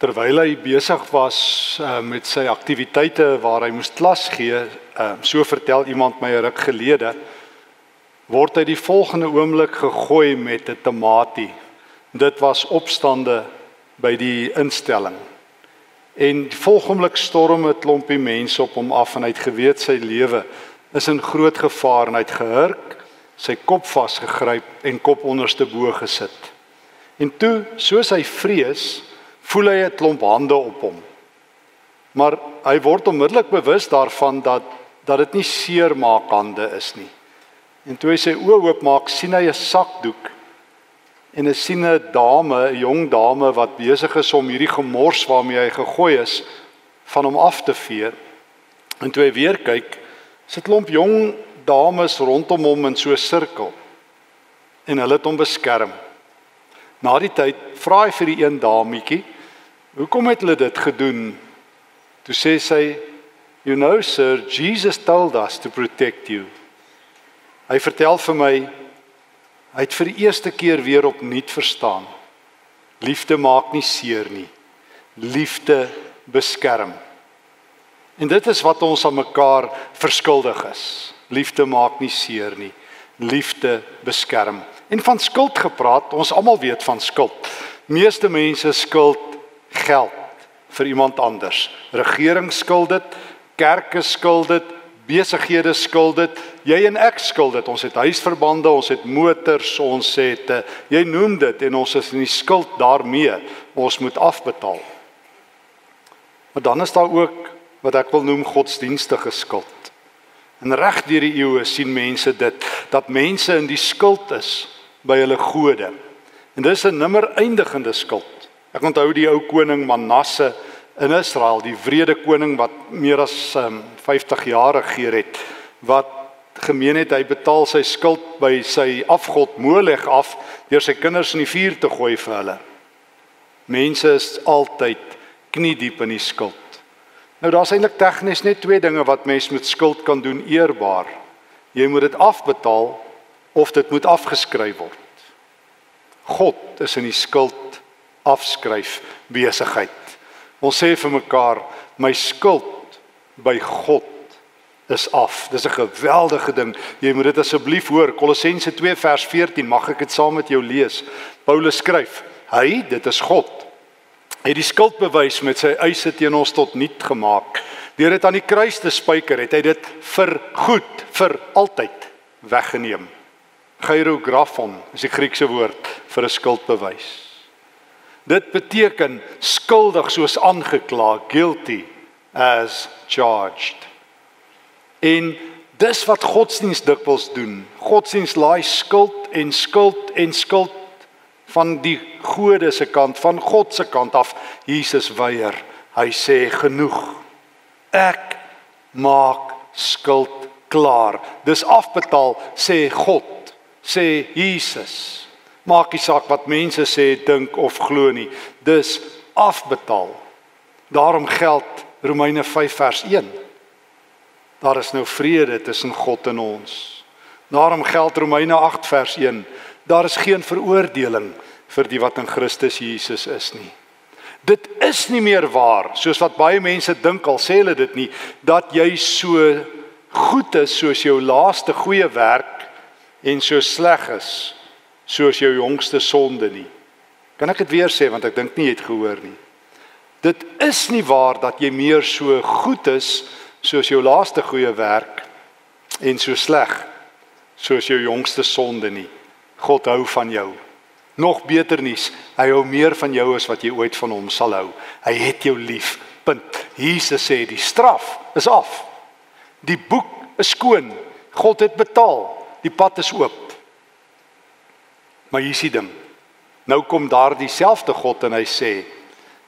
terwyl hy besig was uh, met sy aktiwiteite waar hy moes klas gee, uh, so vertel iemand my 'n ruk gelede, word hy die volgende oomblik gegooi met 'n tamatie. Dit was opstande by die instelling. En oomblik storm 'n klompie mense op hom af en hy het geweet sy lewe is in groot gevaar en hy het gehurk, sy kop vasgegryp en kop onderste bo gesit. En toe, soos hy vrees, voel hy 'n klomp hande op hom. Maar hy word onmiddellik bewus daarvan dat dat dit nie seer maak hande is nie. En toe hy sy oë oopmaak, sien hy 'n sakdoek en hy sien 'n dame, 'n jong dame wat besig is om hierdie gemors waarmee hy gegooi is van hom af te vee. En toe hy weer kyk, sit 'n klomp jong dames rondom hom in so 'n sirkel. En hulle het hom beskerm. Na die tyd vra hy vir die een dametjie, "Hoekom het hulle dit gedoen?" Toe sê sy, "You know, sir, Jesus told us to protect you." Hy vertel vir my hy het vir die eerste keer weer opnuut verstaan. Liefde maak nie seer nie. Liefde beskerm. En dit is wat ons aan mekaar verskuldig is. Liefde maak nie seer nie. Liefde beskerm. En van skuld gepraat, ons almal weet van skuld. Meeste mense skuld geld vir iemand anders. Regering skuld dit, kerke skuld dit, besighede skuld dit, jy en ek skuld dit. Ons het huisverbande, ons het motors, ons het uh, jy noem dit en ons is in die skuld daarmee. Ons moet afbetaal. Maar dan is daar ook wat ek wil noem godsdienstige skuld. En reg deur die eeue sien mense dit dat mense in die skuld is by hulle gode. En dis 'n nimmer eindigende skuld. Ek onthou die ou koning Manasse in Israel, die wrede koning wat meer as um, 50 jaar regeer het, wat gemeen het hy betaal sy skuld by sy afgod Molech af deur sy kinders in die vuur te gooi vir hulle. Mense is altyd kniediep in die skuld. Nou daar's eintlik tegnies net twee dinge wat mens met skuld kan doen eerbaar. Jy moet dit afbetaal of dit moet afgeskryf word. God is in die skuld afskryf besigheid. Ons sê vir mekaar, my skuld by God is af. Dis 'n geweldige ding. Jy moet dit asseblief hoor. Kolossense 2 vers 14, mag ek dit saam met jou lees? Paulus skryf: Hy, dit is God, het die skuld bewys met sy eise teen ons tot niet gemaak. Deur dit aan die kruis te spyker, het hy dit vir goed, vir altyd weggeneem. Gyrografon is die Griekse woord vir 'n skuldbewys. Dit beteken skuldig soos aangekla, guilty as charged. En dis wat godsdienst dikwels doen. Godsdienst laai skuld en skuld en skuld van die gode se kant, van God se kant af. Jesus weier. Hy sê genoeg. Ek maak skuld klaar. Dis afbetaal, sê God, sê Jesus. Maak nie saak wat mense sê, dink of glo nie. Dis afbetaal. Daarom geld Romeine 5 vers 1. Daar is nou vrede tussen God en ons. Daarom geld Romeine 8 vers 1. Daar is geen veroordeling vir die wat in Christus Jesus is nie. Dit is nie meer waar soos wat baie mense dink al sê hulle dit nie dat jy so goed is soos jou laaste goeie werk en so sleg is soos jou jongste sonde nie. Kan ek dit weer sê want ek dink nie jy het gehoor nie. Dit is nie waar dat jy meer so goed is soos jou laaste goeie werk en so sleg soos jou jongste sonde nie. God hou van jou. Nog beter nuus, hy hou meer van jou as wat jy ooit van hom sal hou. Hy het jou lief. Punt. Jesus sê die straf is af. Die boek is skoon. God het betaal. Die pad is oop. Maar hier is die ding. Nou kom daar dieselfde God en hy sê: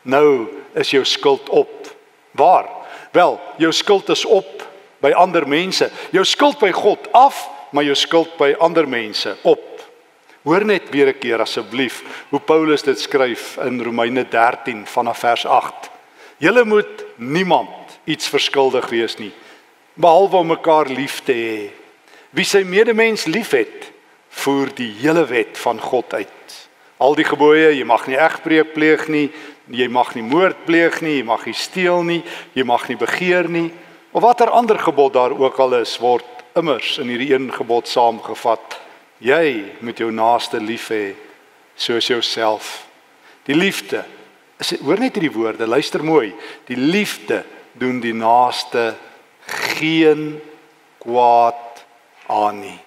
"Nou is jou skuld op." Waar? Wel, jou skuld is op by ander mense. Jou skuld by God af, maar jou skuld by ander mense op. Hoor net weer 'n keer asseblief hoe Paulus dit skryf in Romeine 13 vanaf vers 8. Julle moet niemand iets verskuldig wees nie behalwe om mekaar lief te hê. Wie sy medemens liefhet, voer die hele wet van God uit. Al die gebooie, jy mag nie egbreek pleeg nie, Jy mag nie moord pleeg nie, jy mag nie steel nie, jy mag nie begeer nie. Of watter ander gebod daar ook al is, word immers in hierdie een gebod saamgevat. Jy moet jou naaste lief hê soos jouself. Die liefde is hoor net hierdie woorde, luister mooi. Die liefde doen die naaste geen kwaad aan nie.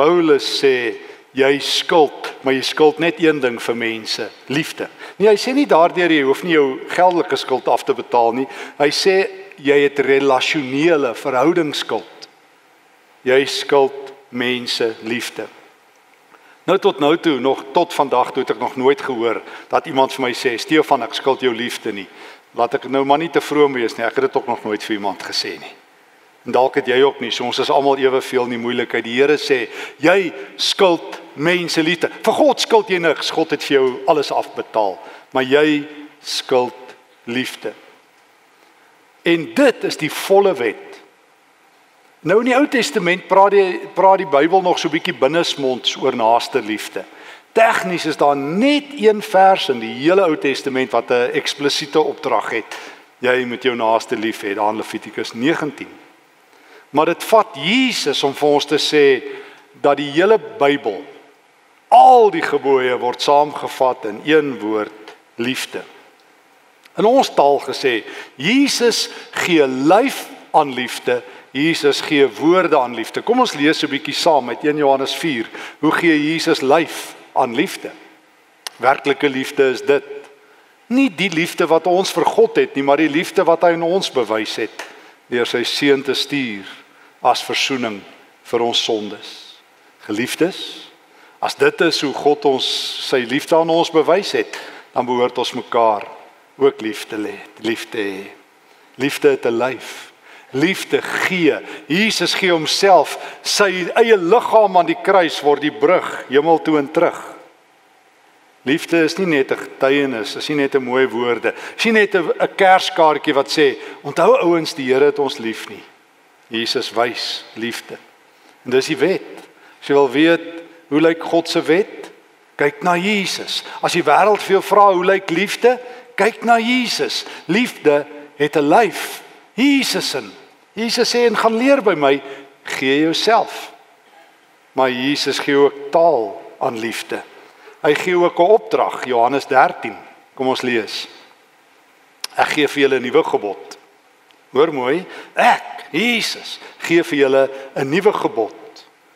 Paulus sê jy skuld, maar jy skuld net een ding vir mense, liefde. Nee, hy sê nie daardeur jy hoef nie jou geldelike skuld af te betaal nie. Hy sê jy het relasionele verhoudingsskuld. Jy skuld mense liefde. Nou tot nou toe nog tot vandag toe het ek nog nooit gehoor dat iemand vir my sê Stefan ek skuld jou liefde nie. Laat ek nou maar nie te vroom wees nie. Ek het dit ook nog nooit vir iemand gesê nie. En dalk het jy ook nie. So ons is almal eweveel in die moeilikheid. Die Here sê, jy skuld mense liefde. Vir God skuld jy niks. God het vir jou alles afbetaal. Maar jy skuld liefde. En dit is die volle wet. Nou in die Ou Testament praat die praat die Bybel nog so 'n bietjie binnesmonds oor naaste liefde. Tegnies is daar net een vers in die hele Ou Testament wat 'n eksplisiete opdrag het. Jy moet jou naaste lief hê, daar in Levitikus 19. Maar dit vat Jesus om vir ons te sê dat die hele Bybel al die gebooie word saamgevat in een woord: liefde. In ons taal gesê, Jesus gee lyf aan liefde. Jesus gee woorde aan liefde. Kom ons lees 'n bietjie saam met 1 Johannes 4. Hoe gee Jesus lyf aan liefde? Werklike liefde is dit. Nie die liefde wat ons vir God het nie, maar die liefde wat hy aan ons bewys het deur sy seun te stuur as verzoening vir ons sondes. Geliefdes, as dit is hoe God ons sy liefde aan ons bewys het, dan behoort ons mekaar ook lief te hê, liefde hê. Liefde 'n lyf. Liefde gee. Jesus gee homself, sy eie liggaam aan die kruis word die brug hemel toe en terug. Liefde is nie net 'n getuienis, is nie net 'n mooi woorde. Is nie net 'n kerskaartjie wat sê, "Onthou ouens, die Here het ons lief nie." Jesus wys liefde. En dis die wet. As jy wil weet hoe lyk God se wet? Kyk na Jesus. As die wêreld vir jou vra hoe lyk liefde? Kyk na Jesus. Liefde het 'n lyf. Jesus in. Jesus sê en gaan leer by my, gee jouself. Maar Jesus gee ook taal aan liefde. Hy gee ook 'n opdrag, Johannes 13. Kom ons lees. Ek gee vir julle 'n nuwe gebod. Hoor mooi, ek Jesus gee vir julle 'n nuwe gebod.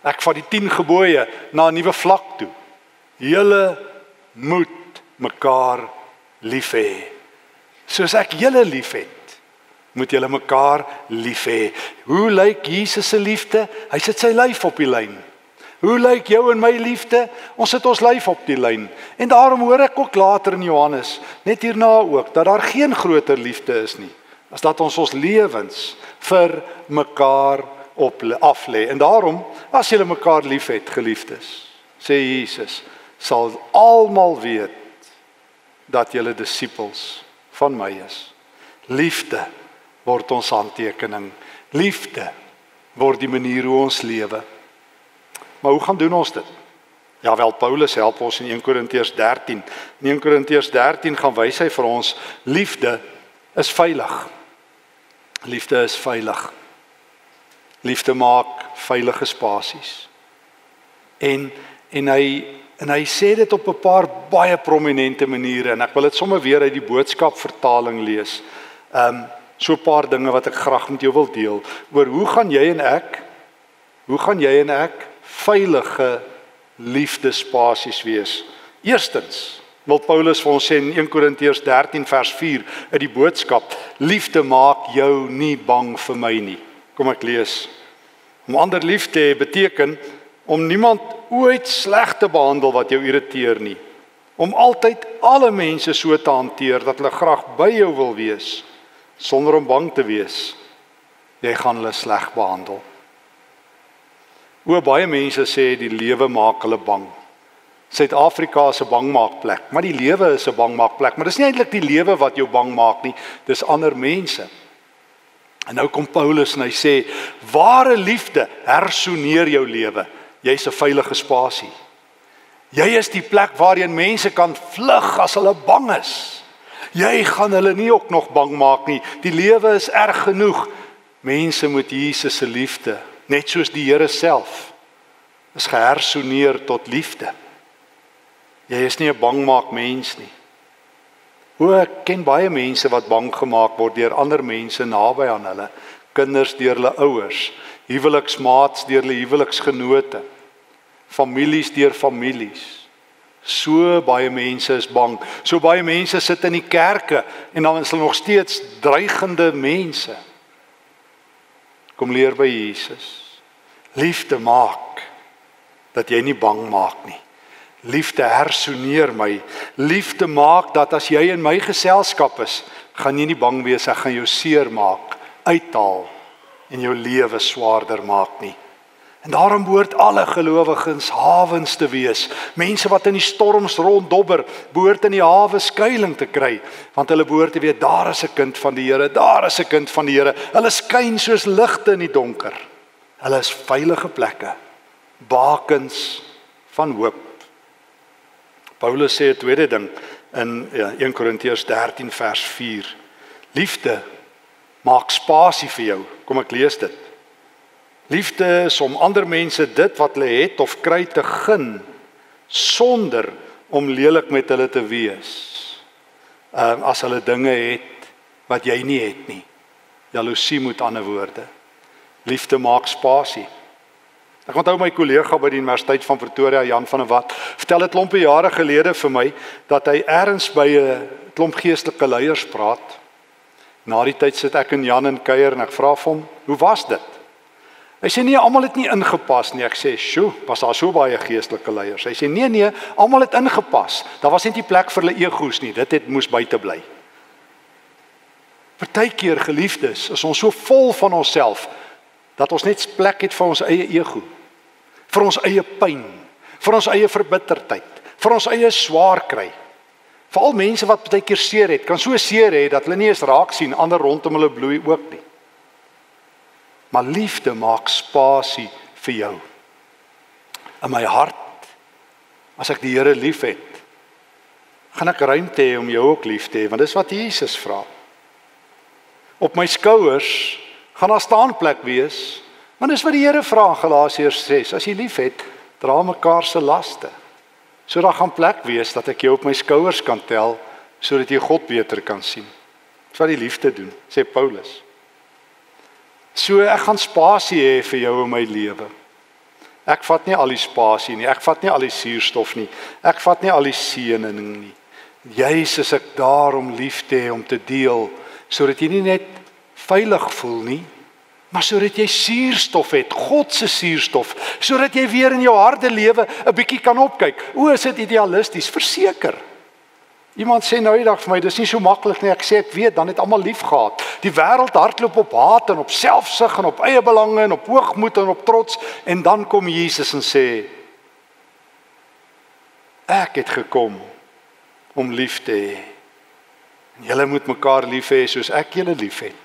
Ek vat die 10 gebooie na 'n nuwe vlak toe. Julle moet mekaar lief hê. Soos ek julle liefhet, moet julle mekaar lief hê. Hoe lyk Jesus se liefde? Hy sit sy lyf op die lyn. Hoe lyk jou en my liefde? Ons sit ons lyf op die lyn. En daarom hoor ek ook later in Johannes, net hierna ook, dat daar geen groter liefde is nie as dat ons ons lewens vir mekaar op af lê. En daarom, as julle mekaar liefhet, geliefdes, sê Jesus, sal almal weet dat julle disippels van my is. Liefde word ons handtekening. Liefde word die manier hoe ons lewe. Maar hoe gaan doen ons dit? Ja wel Paulus help ons in 1 Korintiërs 13. In 1 Korintiërs 13 gaan wys hy vir ons liefde is veilig. Liefde is veilig. Liefde maak veilige spasies. En en hy en hy sê dit op 'n paar baie prominente maniere en ek wil dit sommer weer uit die boodskap vertaling lees. Um so 'n paar dinge wat ek graag met jou wil deel oor hoe gaan jy en ek hoe gaan jy en ek veilige liefdespasies wees? Eerstens, wil Paulus vir ons sê in 1 Korintiërs 13 vers 4 uit die boodskap liefde maak jou nie bang vir my nie. Kom ek lees. Om ander lief te hê beteken om niemand ooit sleg te behandel wat jou irriteer nie. Om altyd alle mense so te hanteer dat hulle graag by jou wil wees sonder om bang te wees. Jy gaan hulle sleg behandel o baie mense sê die lewe maak hulle bang Suid-Afrika is 'n bangmaakplek, maar die lewe is 'n bangmaakplek, maar dis nie eintlik die lewe wat jou bang maak nie, dis ander mense. En nou kom Paulus en hy sê: "Ware liefde hersoneer jou lewe. Jy's 'n veilige spasie. Jy is die plek waarheen mense kan vlug as hulle bang is. Jy gaan hulle nie ook nog bang maak nie. Die lewe is erg genoeg. Mense moet Jesus se liefde, net soos die Here self, is gehersoneer tot liefde. Jy is nie 'n bangmaak mens nie. Hoe ek ken baie mense wat bang gemaak word deur ander mense naby aan hulle, kinders deur hulle ouers, huweliksmaats deur hulle huweliksgenote, families deur families. So baie mense is bang. So baie mense sit in die kerke en dan is hulle nog steeds dreigende mense. Kom leer by Jesus. Liefde maak dat jy nie bang maak nie. Liefde hersoneer my. Liefde maak dat as jy in my geselskap is, gaan jy nie bang wees ek gaan jou seermaak, uithaal en jou lewe swaarder maak nie. En daarom behoort alle gelowiges hawens te wees. Mense wat in die storms ronddobber, behoort in die hawe skuilings te kry, want hulle behoort te weet daar is 'n kind van die Here, daar is 'n kind van die Here. Hulle skyn soos ligte in die donker. Hulle is veilige plekke, bakens van hoop. Paulus sê 'n tweede ding in ja, 1 Korintiërs 13 vers 4. Liefde maak spasie vir jou. Kom ek lees dit. Liefde is om ander mense dit wat hulle het of kry te gun sonder om lelik met hulle te wees. Ehm uh, as hulle dinge het wat jy nie het nie. Jaloesie moet ander woorde. Liefde maak spasie. Ek onthou my kollega by die Universiteit van Pretoria, Jan van der Walt, vertel 'n klompie jare gelede vir my dat hy ergens by 'n klomp geestelike leiers praat. Na die tyd sit ek en Jan in kuier en ek vra vir hom, "Hoe was dit?" Hy sê nee, almal het nie ingepas nie. Ek sê, "Sjoe, was daar so baie geestelike leiers?" Hy sê, "Nee, nee, almal het ingepas. Daar was net nie plek vir hulle egos nie. Dit het moes buite bly." Partykeer geliefdes, is ons so vol van onsself dat ons net plek het vir ons eie ego vir ons eie pyn, vir ons eie verbitterdheid, vir ons eie swaar kry. Veral mense wat baie keer seer het, kan so seer hê dat hulle nie eens raak sien ander rondom hulle bloei ook nie. Maar liefde maak spasie vir jou. In my hart as ek die Here liefhet, gaan ek ruimte hê om jou ook lief te hê, want dis wat Jesus vra. Op my skouers gaan daar staan plek wees Want dis wat die Here vra in Galasiërs 6, as jy liefhet, dra mekaar se laste. So daar gaan plek wees dat ek jou op my skouers kan tel sodat jy God beter kan sien. Dis wat die liefde doen, sê Paulus. So ek gaan spasie hê vir jou in my lewe. Ek vat nie al die spasie nie, ek vat nie al die suurstof nie. Ek vat nie al die seëning nie. Juis is ek daar om lief te hê, om te deel sodat jy nie net veilig voel nie, maar sodat jy suurstof het, God se suurstof, sodat jy weer in jou harde lewe 'n bietjie kan opkyk. O, is dit idealisties? Verseker. Iemand sê nou eendag vir my, dis nie so maklik nie. Ek sê ek weet, dan het almal lief gehad. Die wêreld hardloop op haat en op selfsug en op eie belange en op hoogmoed en op trots en dan kom Jesus en sê ek het gekom om lief te hê. Julle moet mekaar lief hê soos ek julle liefhet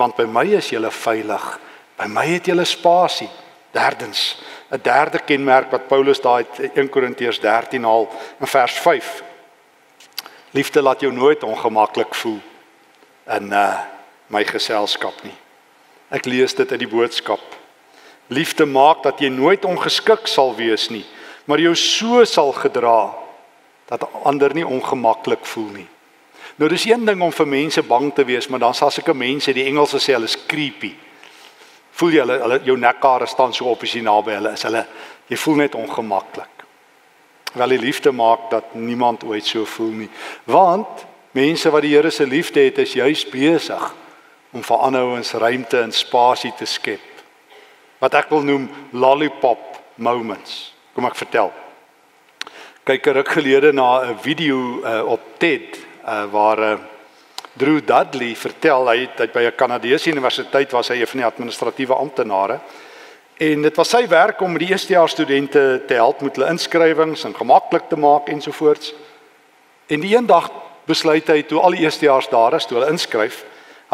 want by my is jy veilig. By my het jy spasie. Derdens, 'n derde kenmerk wat Paulus daai 1 Korintiërs 13 haal in vers 5. Liefde laat jou nooit ongemaklik voel in uh my geselskap nie. Ek lees dit uit die boodskap. Liefde maak dat jy nooit ongeskik sal wees nie, maar jou so sal gedra dat ander nie ongemaklik voel nie. Nou dis een ding om vir mense bang te wees, maar dan sal sulke mense, die Engelse sê hulle is creepy. Voel jy hulle hulle jou nekhare staan so op as jy naby hulle is. Hulle jy voel net ongemaklik. Wel die liefde maak dat niemand ooit so voel nie. Want mense wat die Here se liefde het, is juis besig om vir aanhouens ruimte en spasie te skep. Wat ek wil noem lollipop moments. Kom ek vertel. Kyk 'n ruk gelede na 'n video uh, op TED uh, waar uh, Drew Dudley vertel hy dat by 'n Kanadese universiteit was hy een van die administratiewe amptenare en dit was sy werk om die eerstejaars studente te help met hulle inskrywings en gemaklik te maak ensovoorts. En die eendag besluit hy toe al die eerstejaars daar is, toe hulle inskryf,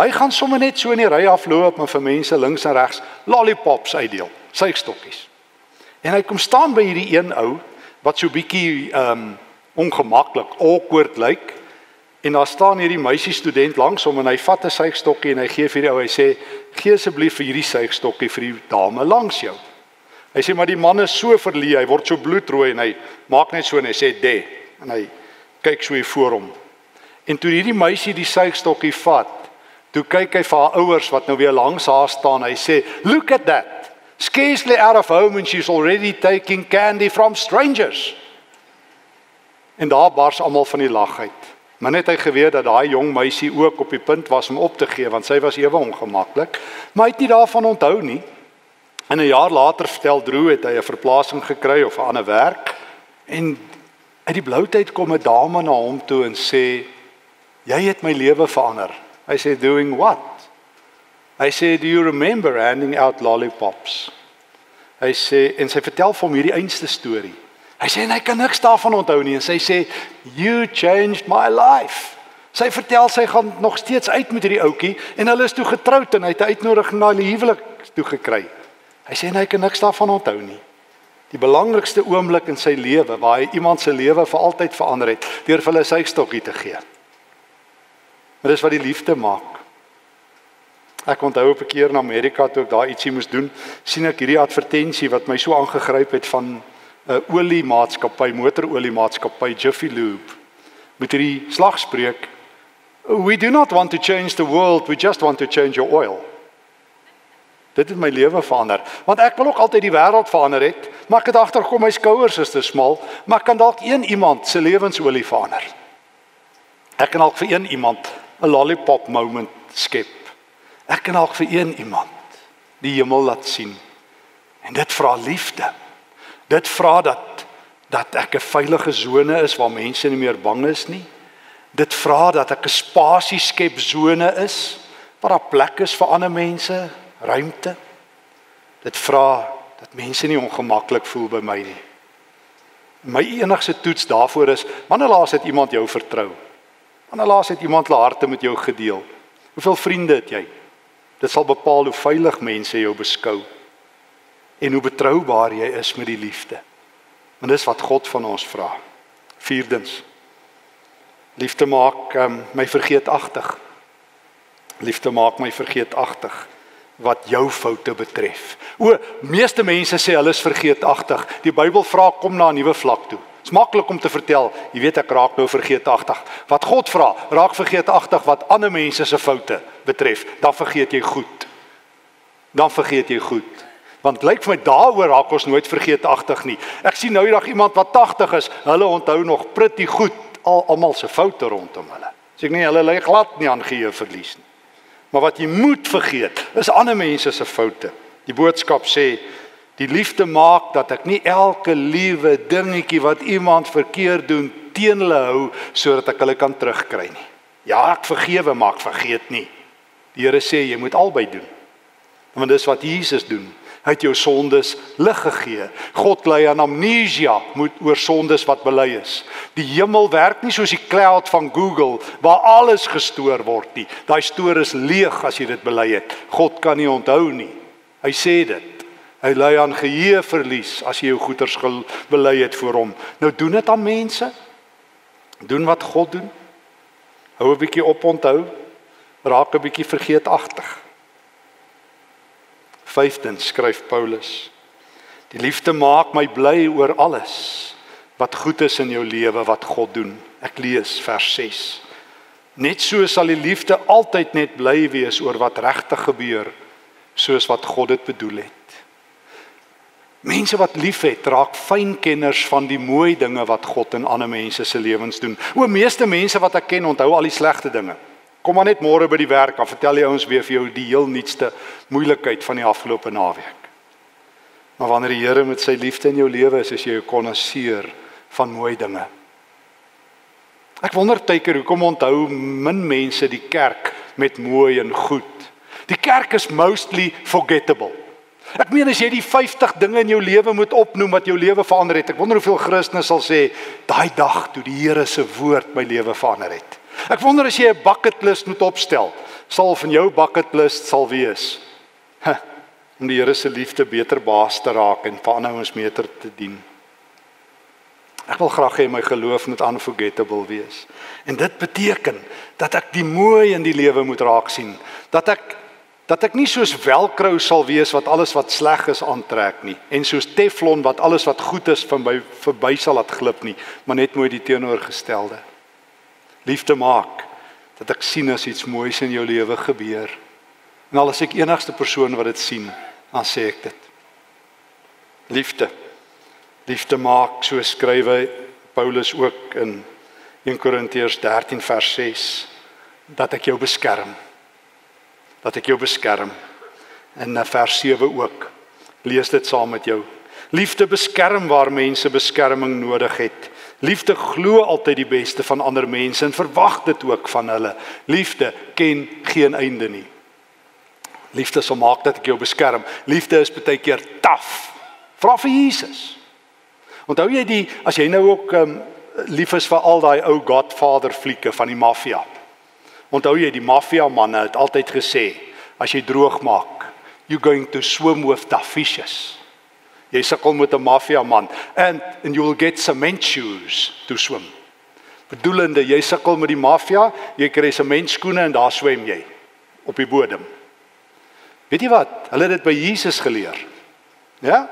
hy gaan sommer net so in die ry afloop en vir mense links en regs lollipops uitdeel, suikstokkies. En hy kom staan by hierdie een ou wat so bietjie ehm um, ongemaklik, awkward lyk. Like, En daar staan hierdie meisie student langs hom en hy vat 'n suigstokkie en hy gee vir die ou hy sê gee asseblief vir hierdie suigstokkie vir die dame langs jou. Hy sê maar die man is so verlee, hy word so bloedrooi en hy maak net so en hy sê de en hy kyk so hier voor hom. En toe hierdie meisie die suigstokkie vat, toe kyk hy vir haar ouers wat nou weer langs haar staan. Hy sê, "Look at that. Scarcely out of home and she's already taking candy from strangers." En daar bars almal van die lag uit. Maar net hy geweet dat daai jong meisie ook op die punt was om op te gee want sy was ewe ongemaklik, maar hy het nie daarvan onthou nie. En 'n jaar later vertel Drew het hy 'n verplasing gekry of 'n ander werk en uit die blou tyd kom 'n dame na hom toe en sê Jy het my lewe verander. Hy sê doing what? Hy sê do you remember handing out lollipops? Hy sê en sy vertel vir hom hierdie einste storie. Hy sê en hy kan niks daarvan onthou nie en sy sê you changed my life. Sy vertel sy gaan nog steeds uit met hierdie ouetjie en hulle is toe getroud en hy het 'n uitnodiging na die huwelik toe gekry. Hy sê hy kan niks daarvan onthou nie. Die belangrikste oomblik in sy lewe waar hy iemand se lewe vir altyd verander het deur vir hulle sy stokkie te gee. Maar dis wat die liefde maak. Ek onthou op 'n keer in Amerika toe ek daar ietsie moes doen, sien ek hierdie advertensie wat my so aangegryp het van 'n oliemaatskappy, motoroliemaatskappy Jiffy Lube. Met hierdie slagspreuk: We do not want to change the world, we just want to change your oil. Dit het my lewe verander, want ek wil ook altyd die wêreld verander het, maar ek het agterkom my skouers is te smal, maar kan dalk een iemand se lewensolie verander. Ek kan dalk vir een iemand 'n lollipop moment skep. Ek kan dalk vir een iemand die hemel laat sien. En dit vra liefde. Dit vra dat dat ek 'n veilige sone is waar mense nie meer bang is nie. Dit vra dat ek 'n spasie skep sone is waar daar plek is vir ander mense, ruimte. Dit vra dat mense nie ongemaklik voel by my nie. My enigste toets daarvoor is wanneer laas het iemand jou vertrou? Wanneer laas het iemand hulle harte met jou gedeel? Hoeveel vriende het jy? Dit sal bepaal hoe veilig mense jou beskou en hoe betroubaar jy is met die liefde. Want dis wat God van ons vra. Vierdens. Liefde maak um, my vergeetagtig. Liefde maak my vergeetagtig wat jou foute betref. O, meeste mense sê hulle is vergeetagtig. Die Bybel vra kom na 'n nuwe vlak toe. Dit's maklik om te vertel. Jy weet ek raak nou vergeetagtig. Wat God vra, raak vergeetagtig wat ander mense se foute betref. Dan vergeet jy goed. Dan vergeet jy goed. Want lyk vir my daaroor raak ons nooit vergeetagtig nie. Ek sien nou eendag iemand wat 80 is, hulle onthou nog pretty goed al almal se foute rondom hulle. Sê ek nie hulle lê glad nie aan geheue verlies nie. Maar wat jy moet vergeet, is ander mense se foute. Die boodskap sê Die liefde maak dat ek nie elke liewe dingetjie wat iemand verkeerd doen teen hulle hou sodat ek hulle kan terugkry nie. Ja, ek vergewe, maar ek vergeet nie. Die Here sê jy moet albei doen. Want dis wat Jesus doen. Hy het jou sondes lig gegee. God lei aan amnesia moet oor sondes wat bely is. Die hemel werk nie soos die cloud van Google waar alles gestoor word nie. Daai stoor is leeg as jy dit bely het. God kan nie onthou nie. Hy sê dit. Hy ly aan geheue verlies as jy jou goeders bely het vir hom. Nou doen dit aan mense. Doen wat God doen. Hou 'n bietjie op onthou. Raak 'n bietjie vergeetagtig. Vyftens skryf Paulus. Die liefde maak my bly oor alles wat goed is in jou lewe wat God doen. Ek lees vers 6. Net so sal die liefde altyd net bly wees oor wat regtig gebeur soos wat God dit bedoel het. Mense wat liefhet, raak fynkenners van die mooi dinge wat God in ander mense se lewens doen. O, meeste mense wat ek ken, onthou al die slegte dinge. Kom maar net môre by die werk, dan vertel jy ons weer vir jou die heel nuutste moeilikheid van die afgelope naweek. Maar wanneer die Here met sy liefde in jou lewe is, is jy 'n konnoisseur van mooi dinge. Ek wonder baie keer hoekom onthou min mense die kerk met mooi en goed. Die kerk is mostly forgettable. Ek meen as jy die 50 dinge in jou lewe moet opnoem wat jou lewe verander het. Ek wonder hoeveel Christene sal sê daai dag toe die Here se woord my lewe verander het. Ek wonder as jy 'n bucket list moet opstel, sal van jou bucket list sal wees om die Here se liefde beter baas te raak en vir ander ons meter te dien. Ek wil graag hê my geloof moet unforgettable wees. En dit beteken dat ek die mooi in die lewe moet raak sien, dat ek dat ek nie soos velcro sal wees wat alles wat sleg is aantrek nie en soos teflon wat alles wat goed is van by verby sal laat glip nie, maar net mooi die teenoorgestelde. Liefde maak dat ek sien as iets moois in jou lewe gebeur. En al is ek enigste persoon wat dit sien, dan sê ek dit. Liefde. Liefde maak so skrywe Paulus ook in 1 Korintiërs 13 vers 6 dat ek jou beskerm dat ek jou beskerm. In vers 7 ook. Lees dit saam met jou. Liefde beskerm waar mense beskerming nodig het. Liefde glo altyd die beste van ander mense en verwag dit ook van hulle. Liefde ken geen einde nie. Liefde sal maak dat ek jou beskerm. Liefde is baie keer taaf. Vra vir Jesus. Onthou jy die as jy nou ook um, lief is vir al daai ou Godfather flieke van die maffia? Onthou jy die maffia manne het altyd gesê as jy droog maak, you going to swim with the fishes. Jy sukkel met 'n maffia man and and you will get cement shoes to swim. Bedoelende jy sukkel met die maffia, jy kry cement skoene en daar swem jy op die bodem. Weet jy wat? Hulle het dit by Jesus geleer. Ja?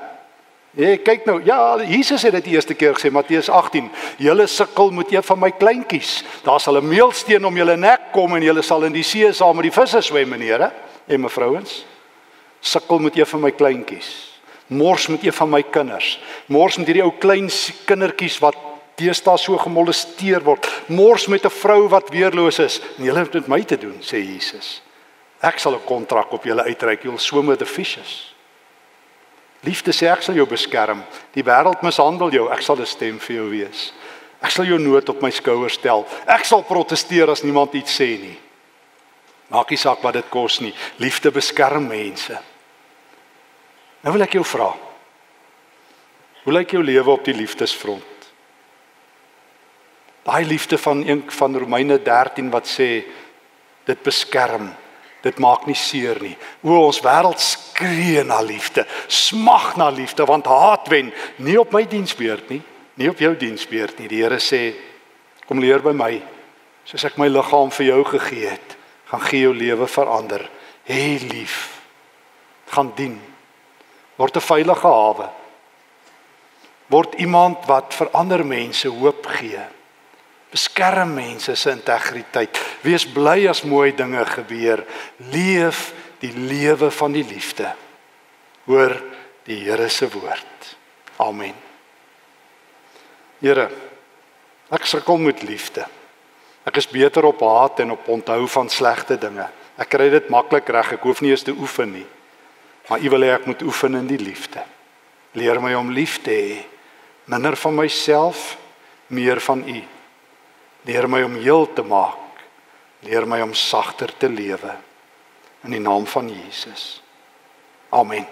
Jy kyk nou, ja, Jesus het dit die eerste keer gesê Matteus 18. Julle sukkel met een van my kleintjies. Daar sal 'n meelsteen om julle nek kom en julle sal in die see saam met die visse swem, meneere en mevrouens. Sukkel met een van my kleintjies. Mors met een van my kinders. Mors met hierdie ou klein kindertjies wat deesdae so gemolesteer word. Mors met 'n vrou wat weerloos is. En julle het met my te doen, sê Jesus. Ek sal 'n kontrak op julle uitreik. You'll swim with the fishes. Liefde sê ek sal jou beskerm. Die wêreld mishandel jou, ek sal 'n stem vir jou wees. Ek sal jou nood op my skouers stel. Ek sal proteseer as niemand iets sê nie. Maak nie saak wat dit kos nie. Liefde beskerm mense. Nou wil ek jou vra. Hoe lyk jou lewe op die liefdesfront? Daai liefde van een van Romeine 13 wat sê dit beskerm dit maak nie seer nie. O ons wêreld skree na liefde, smag na liefde want haat wen nie op my diensbeurt nie, nie op jou diensbeurt nie. Die Here sê kom leer by my soos ek my liggaam vir jou gegee het, gaan gee jou lewe verander. Hê lief. gaan dien. Word 'n veilige hawe. Word iemand wat vir ander mense hoop gee. Beskerm mense se integriteit. Wees bly as mooi dinge gebeur. Leef die lewe van die liefde. Hoor die Here se woord. Amen. Here, ek sukkel met liefde. Ek is beter op haat en op onthou van slegte dinge. Ek kry dit maklik reg. Ek hoef nie eens te oefen nie. Maar U wil hê ek moet oefen in die liefde. Leer my om lief te hê. Minder van myself, meer van U. Leer my om heel te maak. Leer my om sagter te lewe. In die naam van Jesus. Amen.